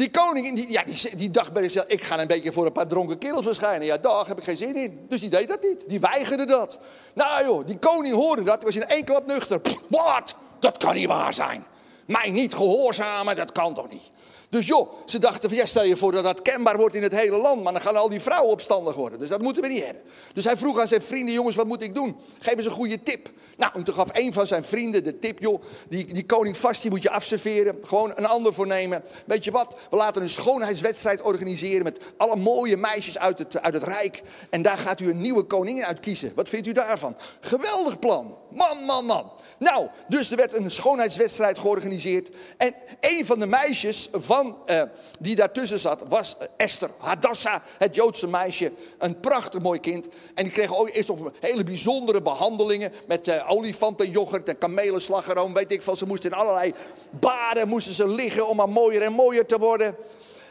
die koning, die, ja, die, die dacht bij zichzelf, ik ga een beetje voor een paar dronken kerels verschijnen. Ja, daar heb ik geen zin in. Dus die deed dat niet. Die weigerde dat. Nou joh, die koning hoorde dat, was in één klap nuchter. Wat? Dat kan niet waar zijn. Mij niet gehoorzamen, dat kan toch niet. Dus joh, ze dachten van ja, stel je voor dat dat kenbaar wordt in het hele land, maar dan gaan al die vrouwen opstandig worden. Dus dat moeten we niet hebben. Dus hij vroeg aan zijn vrienden, jongens, wat moet ik doen? Geef eens een goede tip. Nou, en toen gaf een van zijn vrienden de tip, joh, die, die koning vast, die moet je afserveren. Gewoon een ander voornemen. Weet je wat, we laten een schoonheidswedstrijd organiseren met alle mooie meisjes uit het, uit het Rijk. En daar gaat u een nieuwe koningin uitkiezen. Wat vindt u daarvan? Geweldig plan. Man, man, man. Nou, dus er werd een schoonheidswedstrijd georganiseerd. En een van de meisjes van, uh, die daartussen zat was Esther Hadassah, het Joodse meisje. Een prachtig mooi kind. En die kreeg eerst nog hele bijzondere behandelingen met uh, olifantenjoghurt en kamelenslagroom. Weet ik van, ze moesten in allerlei baden moesten ze liggen om maar mooier en mooier te worden.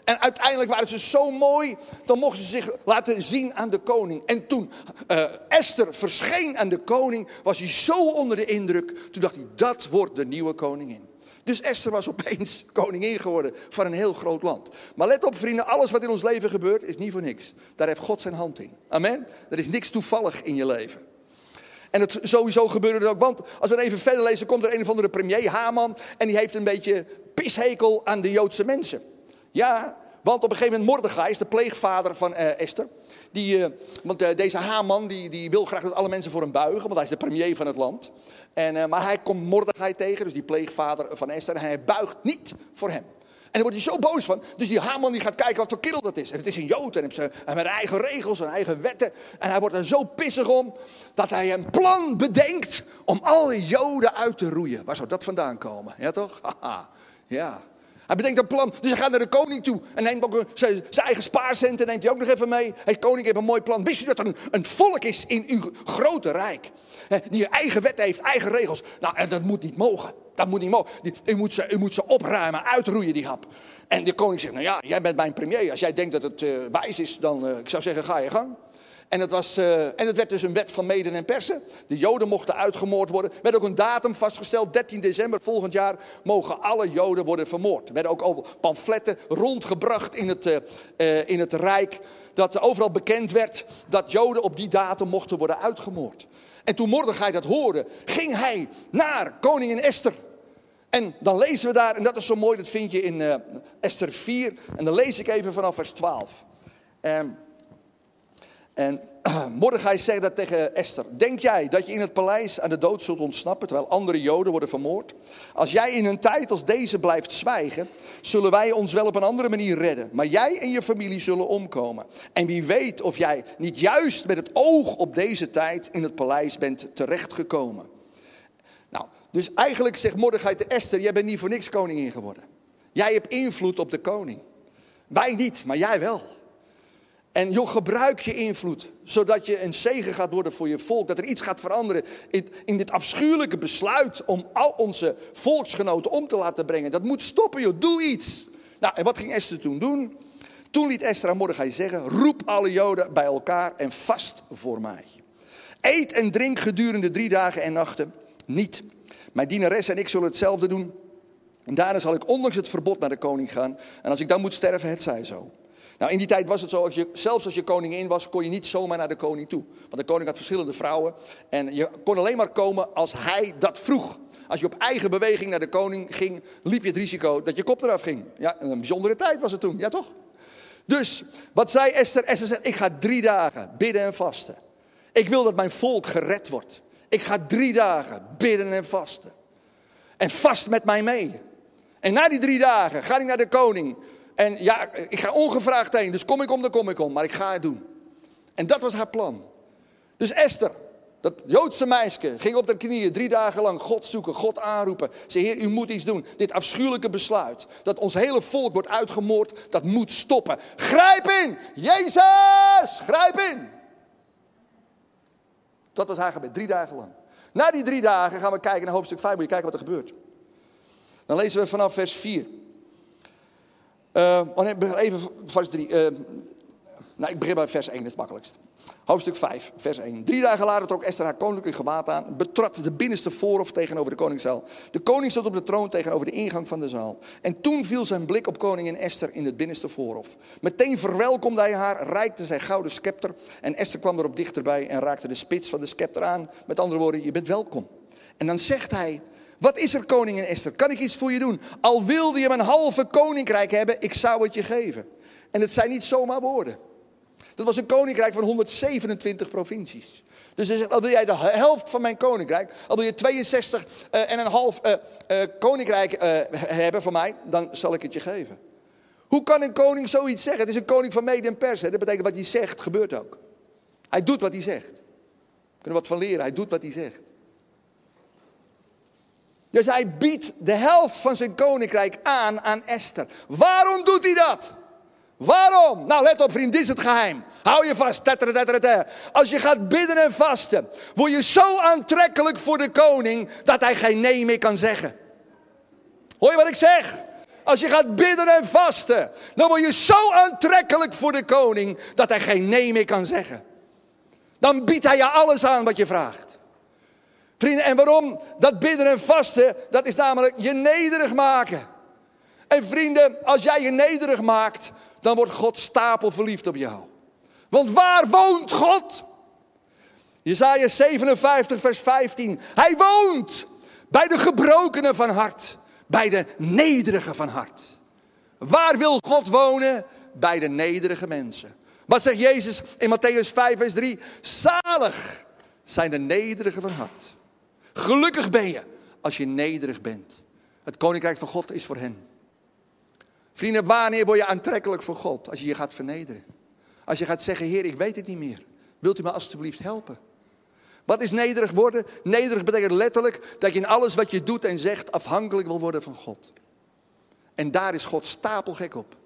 En uiteindelijk waren ze zo mooi, dan mochten ze zich laten zien aan de koning. En toen uh, Esther verscheen aan de koning, was hij zo onder de indruk. Toen dacht hij, dat wordt de nieuwe koningin. Dus Esther was opeens koningin geworden van een heel groot land. Maar let op vrienden, alles wat in ons leven gebeurt is niet voor niks. Daar heeft God zijn hand in. Amen. Er is niks toevallig in je leven. En het, sowieso gebeurde het ook, want als we even verder lezen, komt er een of andere premier, Haman, en die heeft een beetje pishekel aan de Joodse mensen. Ja, want op een gegeven moment Mordechai is de pleegvader van uh, Esther. Die, uh, want uh, deze Haman die, die wil graag dat alle mensen voor hem buigen, want hij is de premier van het land. En, maar hij komt Mordechai tegen, dus die pleegvader van Esther, en hij buigt niet voor hem. En daar wordt hij zo boos van. Dus die Haman die gaat kijken wat voor kerel dat is. En het is een Jood en hij heeft eigen regels en eigen wetten. En hij wordt er zo pissig om dat hij een plan bedenkt om alle Joden uit te roeien. Waar zou dat vandaan komen? Ja toch? Haha. Ja. Hij bedenkt een plan, dus hij gaat naar de koning toe. En neemt ook zijn, eigen spaarcenten, neemt hij ook nog even mee. Hey, koning, heb een mooi plan. Wist u dat er een, volk is in uw grote rijk? die eigen wet heeft, eigen regels. Nou, en dat moet niet mogen. Dat moet niet mogen. U moet ze, u moet ze opruimen, uitroeien, die hap. En de koning zegt, nou ja, jij bent mijn premier. Als jij denkt dat het uh, wijs is, dan, uh, ik zou zeggen, ga je gang. En het, was, uh, en het werd dus een wet van Meden en Persen. De Joden mochten uitgemoord worden. Er werd ook een datum vastgesteld. 13 december volgend jaar mogen alle Joden worden vermoord. Er werden ook pamfletten rondgebracht in het, uh, uh, in het Rijk. Dat overal bekend werd dat Joden op die datum mochten worden uitgemoord. En toen Mordechai dat hoorde, ging hij naar koningin Esther. En dan lezen we daar, en dat is zo mooi, dat vind je in Esther 4. En dan lees ik even vanaf vers 12. Um, En Mordechai zegt dat tegen Esther. Denk jij dat je in het paleis aan de dood zult ontsnappen terwijl andere Joden worden vermoord? Als jij in een tijd als deze blijft zwijgen, zullen wij ons wel op een andere manier redden. Maar jij en je familie zullen omkomen. En wie weet of jij niet juist met het oog op deze tijd in het paleis bent terechtgekomen. Nou, dus eigenlijk zegt Mordechai te Esther, jij bent niet voor niks koningin geworden. Jij hebt invloed op de koning. Wij niet, maar jij wel. En joh, gebruik je invloed, zodat je een zegen gaat worden voor je volk. Dat er iets gaat veranderen in, in dit afschuwelijke besluit om al onze volksgenoten om te laten brengen. Dat moet stoppen joh, doe iets. Nou, en wat ging Esther toen doen? Toen liet Esther aan Mordechai zeggen, roep alle joden bij elkaar en vast voor mij. Eet en drink gedurende drie dagen en nachten niet. Mijn dienares en ik zullen hetzelfde doen. En daarna zal ik ondanks het verbod naar de koning gaan. En als ik dan moet sterven, het zij zo. Nou, in die tijd was het zo, als je, zelfs als je koningin was, kon je niet zomaar naar de koning toe. Want de koning had verschillende vrouwen. En je kon alleen maar komen als hij dat vroeg. Als je op eigen beweging naar de koning ging, liep je het risico dat je kop eraf ging. Ja, een bijzondere tijd was het toen, ja toch? Dus, wat zei Esther? Esther zei, ik ga drie dagen bidden en vasten. Ik wil dat mijn volk gered wordt. Ik ga drie dagen bidden en vasten. En vast met mij mee. En na die drie dagen ga ik naar de koning. En ja, ik ga ongevraagd heen. Dus kom ik om, dan kom ik om. Maar ik ga het doen. En dat was haar plan. Dus Esther, dat Joodse meisje, ging op de knieën drie dagen lang God zoeken, God aanroepen. Zei, Heer, u moet iets doen. Dit afschuwelijke besluit, dat ons hele volk wordt uitgemoord, dat moet stoppen. Grijp in! Jezus, grijp in! Dat was haar gebed, drie dagen lang. Na die drie dagen gaan we kijken naar hoofdstuk 5, moet je kijken wat er gebeurt. Dan lezen we vanaf vers 4. Uh, oh even vers 3. Uh, nou, ik begin bij vers 1, dat is het makkelijkst. Hoofdstuk 5, vers 1. Drie dagen later trok Esther haar koninklijke gewaad aan, betrad de binnenste voorhof tegenover de koningszaal. De koning stond op de troon tegenover de ingang van de zaal. En toen viel zijn blik op koningin Esther in het binnenste voorhof. Meteen verwelkomde hij haar, reikte zijn gouden scepter en Esther kwam erop dichterbij en raakte de spits van de scepter aan. Met andere woorden, je bent welkom. En dan zegt hij, wat is er, koningin Esther? Kan ik iets voor je doen? Al wilde je mijn halve koninkrijk hebben, ik zou het je geven. En het zijn niet zomaar woorden. Dat was een koninkrijk van 127 provincies. Dus hij zegt, al wil jij de helft van mijn koninkrijk, al wil je 62 uh, en een half uh, uh, koninkrijk hebben van mij, dan zal ik het je geven. Hoe kan een koning zoiets zeggen? Het is een koning van mede en pers. Hè? Dat betekent wat hij zegt, gebeurt ook. Hij doet wat hij zegt. We kunnen wat van leren, hij doet wat hij zegt. Dus hij biedt de helft van zijn koninkrijk aan aan Esther. Waarom doet hij dat? Waarom? Nou, let op, vriend, dit is het geheim. Hou je vast. Als je gaat bidden en vasten, word je zo aantrekkelijk voor de koning dat hij geen nee meer kan zeggen. Hoor je wat ik zeg? Als je gaat bidden en vasten, dan word je zo aantrekkelijk voor de koning dat hij geen nee meer kan zeggen. Dan biedt hij je alles aan wat je vraagt. Vrienden, en waarom? Dat bidden en vasten, dat is namelijk je nederig maken. En vrienden, als jij je nederig maakt, dan wordt God stapel verliefd op jou. Want waar woont God? Jezaja 57, vers 15. Hij woont bij de gebrokenen van hart, bij de nederigen van hart. Waar wil God wonen? Bij de nederige mensen. Wat zegt Jezus in Matthäus 5, vers 3? Zalig zijn de nederigen van hart. Gelukkig ben je als je nederig bent. Het koninkrijk van God is voor hen. Vrienden, wanneer word je aantrekkelijk voor God? Als je je gaat vernederen. Als je gaat zeggen, Heer, ik weet het niet meer. Wilt u me alstublieft helpen? Wat is nederig worden? Nederig betekent letterlijk dat je in alles wat je doet en zegt afhankelijk wil worden van God. En daar is God stapelgek op.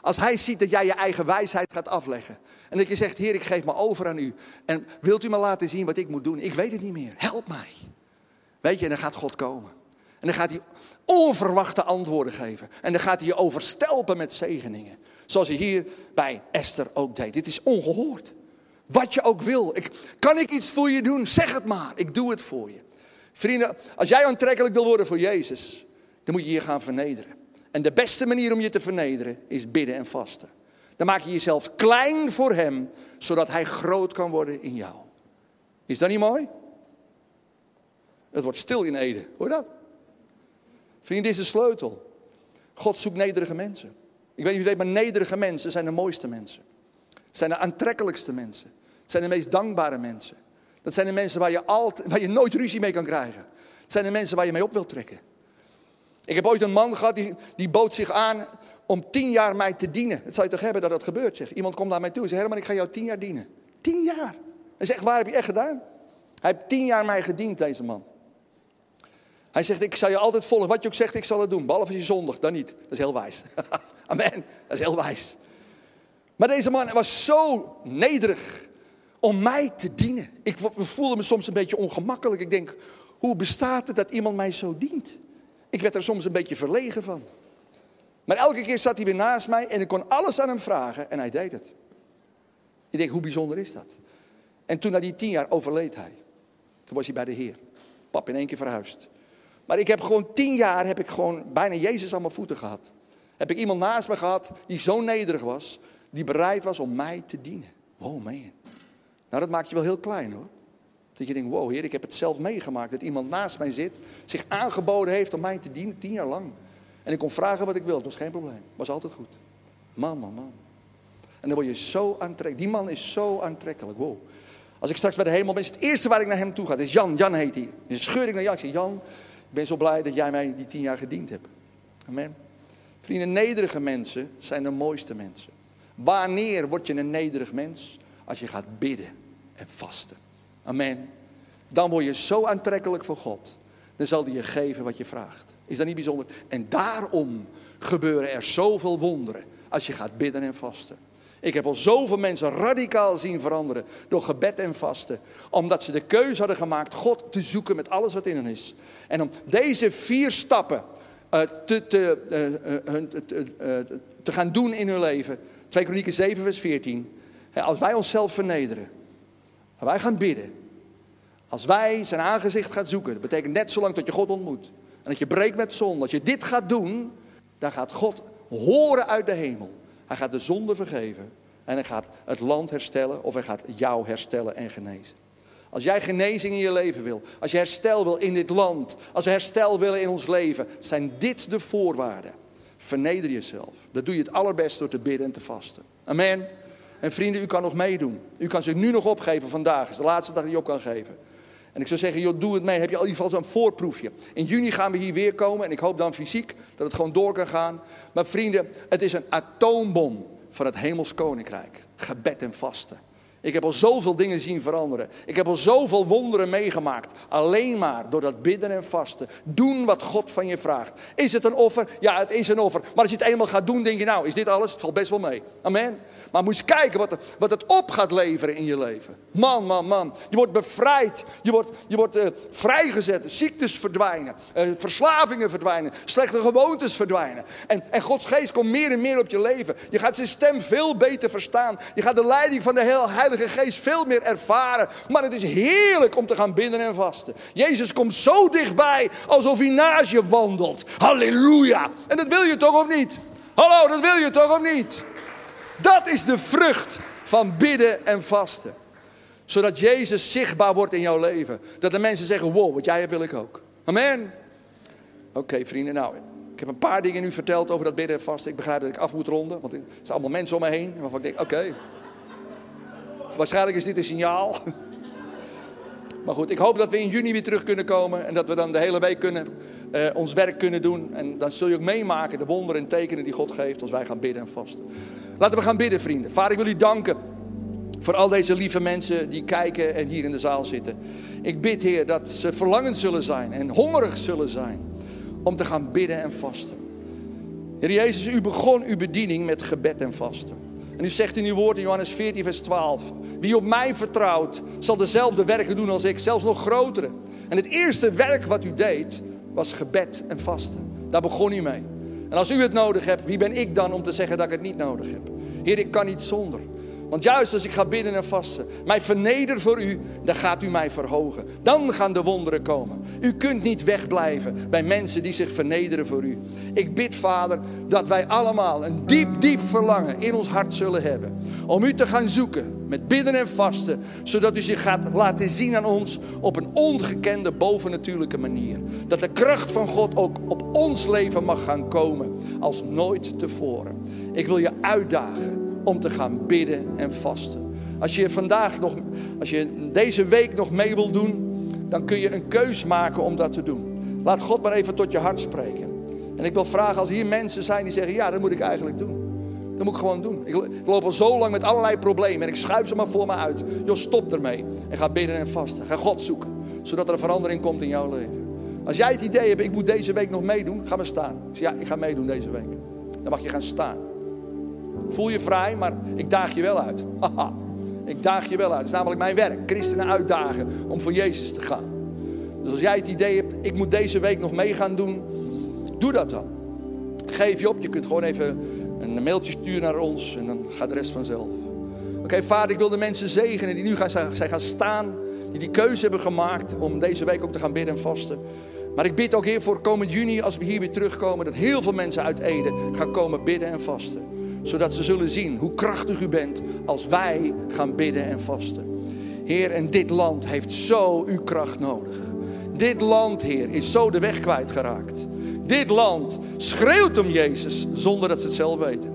Als hij ziet dat jij je eigen wijsheid gaat afleggen. En dat je zegt, Heer, ik geef me over aan u. En wilt u me laten zien wat ik moet doen? Ik weet het niet meer. Help mij. Weet je, en dan gaat God komen. En dan gaat hij onverwachte antwoorden geven. En dan gaat hij je overstelpen met zegeningen. Zoals hij hier bij Esther ook deed. Dit is ongehoord. Wat je ook wil. Ik, kan ik iets voor je doen? Zeg het maar. Ik doe het voor je. Vrienden, als jij aantrekkelijk wil worden voor Jezus, dan moet je je gaan vernederen. En de beste manier om je te vernederen is bidden en vasten. Dan maak je jezelf klein voor Hem, zodat Hij groot kan worden in jou. Is dat niet mooi? Het wordt stil in Ede. Hoor je dat? Vrienden, dit is de sleutel. God zoekt nederige mensen. Ik weet niet je weet, maar nederige mensen zijn de mooiste mensen. Zijn de aantrekkelijkste mensen. Het zijn de meest dankbare mensen. Dat zijn de mensen waar je, altijd, waar je nooit ruzie mee kan krijgen. Het zijn de mensen waar je mee op wilt trekken. Ik heb ooit een man gehad die, die bood zich aan om tien jaar mij te dienen. Het zou je toch hebben dat dat gebeurt, zeg. Iemand komt naar mij toe en zegt, Herman, ik ga jou tien jaar dienen. Tien jaar. Hij zegt, waar heb je echt gedaan? Hij heeft tien jaar mij gediend, deze man. Hij zegt, ik zal je altijd volgen. Wat je ook zegt, ik zal het doen. Behalve als je zondig, dan niet. Dat is heel wijs. Amen. Dat is heel wijs. Maar deze man was zo nederig om mij te dienen. Ik voelde me soms een beetje ongemakkelijk. Ik denk, hoe bestaat het dat iemand mij zo dient? Ik werd er soms een beetje verlegen van. Maar elke keer zat hij weer naast mij en ik kon alles aan hem vragen en hij deed het. Ik denk, hoe bijzonder is dat? En toen na die tien jaar overleed hij. Toen was hij bij de Heer. Pap in één keer verhuisd. Maar ik heb gewoon tien jaar, heb ik gewoon bijna Jezus aan mijn voeten gehad. Heb ik iemand naast me gehad die zo nederig was, die bereid was om mij te dienen. Oh man. Nou, dat maakt je wel heel klein hoor. Dat je denkt, wow heer, ik heb het zelf meegemaakt. Dat iemand naast mij zit, zich aangeboden heeft om mij te dienen, tien jaar lang. En ik kon vragen wat ik wil, dat was geen probleem. Was altijd goed. Man, man, man. En dan word je zo aantrekkelijk. Die man is zo aantrekkelijk, wow. Als ik straks bij de hemel ben, is het eerste waar ik naar hem toe ga. Dat is Jan, Jan heet hij. Dan scheur ik naar Jan. Ik zeg, Jan, ik ben zo blij dat jij mij die tien jaar gediend hebt. Amen. Vrienden, nederige mensen zijn de mooiste mensen. Wanneer word je een nederig mens? Als je gaat bidden en vasten. Amen. Dan word je zo aantrekkelijk voor God. Dan zal hij je geven wat je vraagt. Is dat niet bijzonder? En daarom gebeuren er zoveel wonderen als je gaat bidden en vasten. Ik heb al zoveel mensen radicaal zien veranderen door gebed en vasten. Omdat ze de keuze hadden gemaakt God te zoeken met alles wat in hen is. En om deze vier stappen uh, te, te, uh, te gaan doen in hun leven. 2 Kronieken 7 vers 14. Als wij onszelf vernederen. Wij gaan bidden. Als wij zijn aangezicht gaan zoeken. Dat betekent net zolang dat je God ontmoet. En dat je breekt met zonde. Als je dit gaat doen. Dan gaat God horen uit de hemel. Hij gaat de zonde vergeven. En hij gaat het land herstellen. Of hij gaat jou herstellen en genezen. Als jij genezing in je leven wil, als je herstel wil in dit land, als we herstel willen in ons leven, zijn dit de voorwaarden. Verneder jezelf. Dat doe je het allerbest door te bidden en te vasten. Amen. En vrienden, u kan nog meedoen. U kan zich nu nog opgeven vandaag. is de laatste dag die je op kan geven. En ik zou zeggen, joh, doe het mee. Heb je in ieder geval zo'n voorproefje. In juni gaan we hier weer komen. En ik hoop dan fysiek dat het gewoon door kan gaan. Maar vrienden, het is een atoombom van het hemels koninkrijk. Gebed en vasten. Ik heb al zoveel dingen zien veranderen. Ik heb al zoveel wonderen meegemaakt. Alleen maar door dat bidden en vasten. Doen wat God van je vraagt. Is het een offer? Ja, het is een offer. Maar als je het eenmaal gaat doen, denk je nou, is dit alles? Het valt best wel mee. Amen. Maar moet je kijken wat, wat het op gaat leveren in je leven. Man, man, man. Je wordt bevrijd. Je wordt, je wordt uh, vrijgezet. Ziektes verdwijnen. Uh, verslavingen verdwijnen. Slechte gewoontes verdwijnen. En, en Gods geest komt meer en meer op je leven. Je gaat zijn stem veel beter verstaan. Je gaat de leiding van de heel Geest veel meer ervaren. Maar het is heerlijk om te gaan bidden en vasten. Jezus komt zo dichtbij alsof hij naast je wandelt. Halleluja. En dat wil je toch of niet? Hallo, dat wil je toch of niet? Dat is de vrucht van bidden en vasten. Zodat Jezus zichtbaar wordt in jouw leven. Dat de mensen zeggen, wow, wat jij hebt wil ik ook. Amen. Oké vrienden, nou, ik heb een paar dingen nu verteld over dat bidden en vasten. Ik begrijp dat ik af moet ronden, want er zijn allemaal mensen om me heen. Waarvan ik denk, oké. Waarschijnlijk is dit een signaal. Maar goed, ik hoop dat we in juni weer terug kunnen komen. En dat we dan de hele week kunnen, uh, ons werk kunnen doen. En dan zul je ook meemaken de wonderen en tekenen die God geeft als wij gaan bidden en vasten. Laten we gaan bidden, vrienden. Vader, ik wil u danken voor al deze lieve mensen die kijken en hier in de zaal zitten. Ik bid, Heer, dat ze verlangend zullen zijn en hongerig zullen zijn om te gaan bidden en vasten. Heer Jezus, u begon uw bediening met gebed en vasten. En u zegt in uw woord in Johannes 14, vers 12: Wie op mij vertrouwt, zal dezelfde werken doen als ik, zelfs nog grotere. En het eerste werk wat u deed, was gebed en vasten. Daar begon u mee. En als u het nodig hebt, wie ben ik dan om te zeggen dat ik het niet nodig heb? Heer, ik kan niet zonder. Want juist als ik ga bidden en vasten, mij verneder voor u, dan gaat u mij verhogen. Dan gaan de wonderen komen. U kunt niet wegblijven bij mensen die zich vernederen voor u. Ik bid, Vader, dat wij allemaal een diep, diep verlangen in ons hart zullen hebben. Om u te gaan zoeken met bidden en vasten, zodat u zich gaat laten zien aan ons op een ongekende, bovennatuurlijke manier. Dat de kracht van God ook op ons leven mag gaan komen als nooit tevoren. Ik wil je uitdagen om te gaan bidden en vasten. Als je vandaag nog, als je deze week nog mee wil doen, dan kun je een keus maken om dat te doen. Laat God maar even tot je hart spreken. En ik wil vragen, als hier mensen zijn die zeggen, ja, dat moet ik eigenlijk doen. Dat moet ik gewoon doen. Ik loop al zo lang met allerlei problemen en ik schuif ze maar voor me uit. Joh, stop ermee. En ga bidden en vasten. Ga God zoeken. Zodat er een verandering komt in jouw leven. Als jij het idee hebt, ik moet deze week nog meedoen, ga maar staan. Ik zeg, ja, ik ga meedoen deze week. Dan mag je gaan staan. Voel je vrij, maar ik daag je wel uit. Haha. Ik daag je wel uit. Het is namelijk mijn werk. Christenen uitdagen om voor Jezus te gaan. Dus als jij het idee hebt, ik moet deze week nog mee gaan doen, doe dat dan. Geef je op. Je kunt gewoon even een mailtje sturen naar ons en dan gaat de rest vanzelf. Oké, vader, ik wil de mensen zegenen die nu gaan, zijn gaan staan, die die keuze hebben gemaakt om deze week ook te gaan bidden en vasten. Maar ik bid ook, Heer, voor komend juni, als we hier weer terugkomen, dat heel veel mensen uit Ede gaan komen bidden en vasten. Zodat ze zullen zien hoe krachtig u bent als wij gaan bidden en vasten. Heer, en dit land heeft zo uw kracht nodig. Dit land, Heer, is zo de weg kwijtgeraakt. Dit land schreeuwt om Jezus zonder dat ze het zelf weten.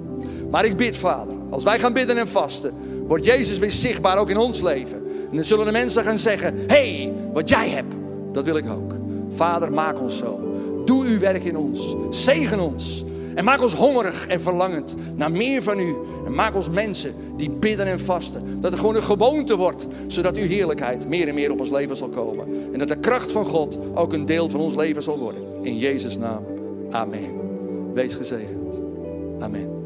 Maar ik bid, Vader, als wij gaan bidden en vasten, wordt Jezus weer zichtbaar ook in ons leven. En dan zullen de mensen gaan zeggen: hey, wat jij hebt, dat wil ik ook. Vader, maak ons zo. Doe uw werk in ons. Zegen ons. En maak ons hongerig en verlangend naar meer van u. En maak ons mensen die bidden en vasten. Dat het gewoon een gewoonte wordt, zodat uw heerlijkheid meer en meer op ons leven zal komen. En dat de kracht van God ook een deel van ons leven zal worden. In Jezus' naam. Amen. Wees gezegend. Amen.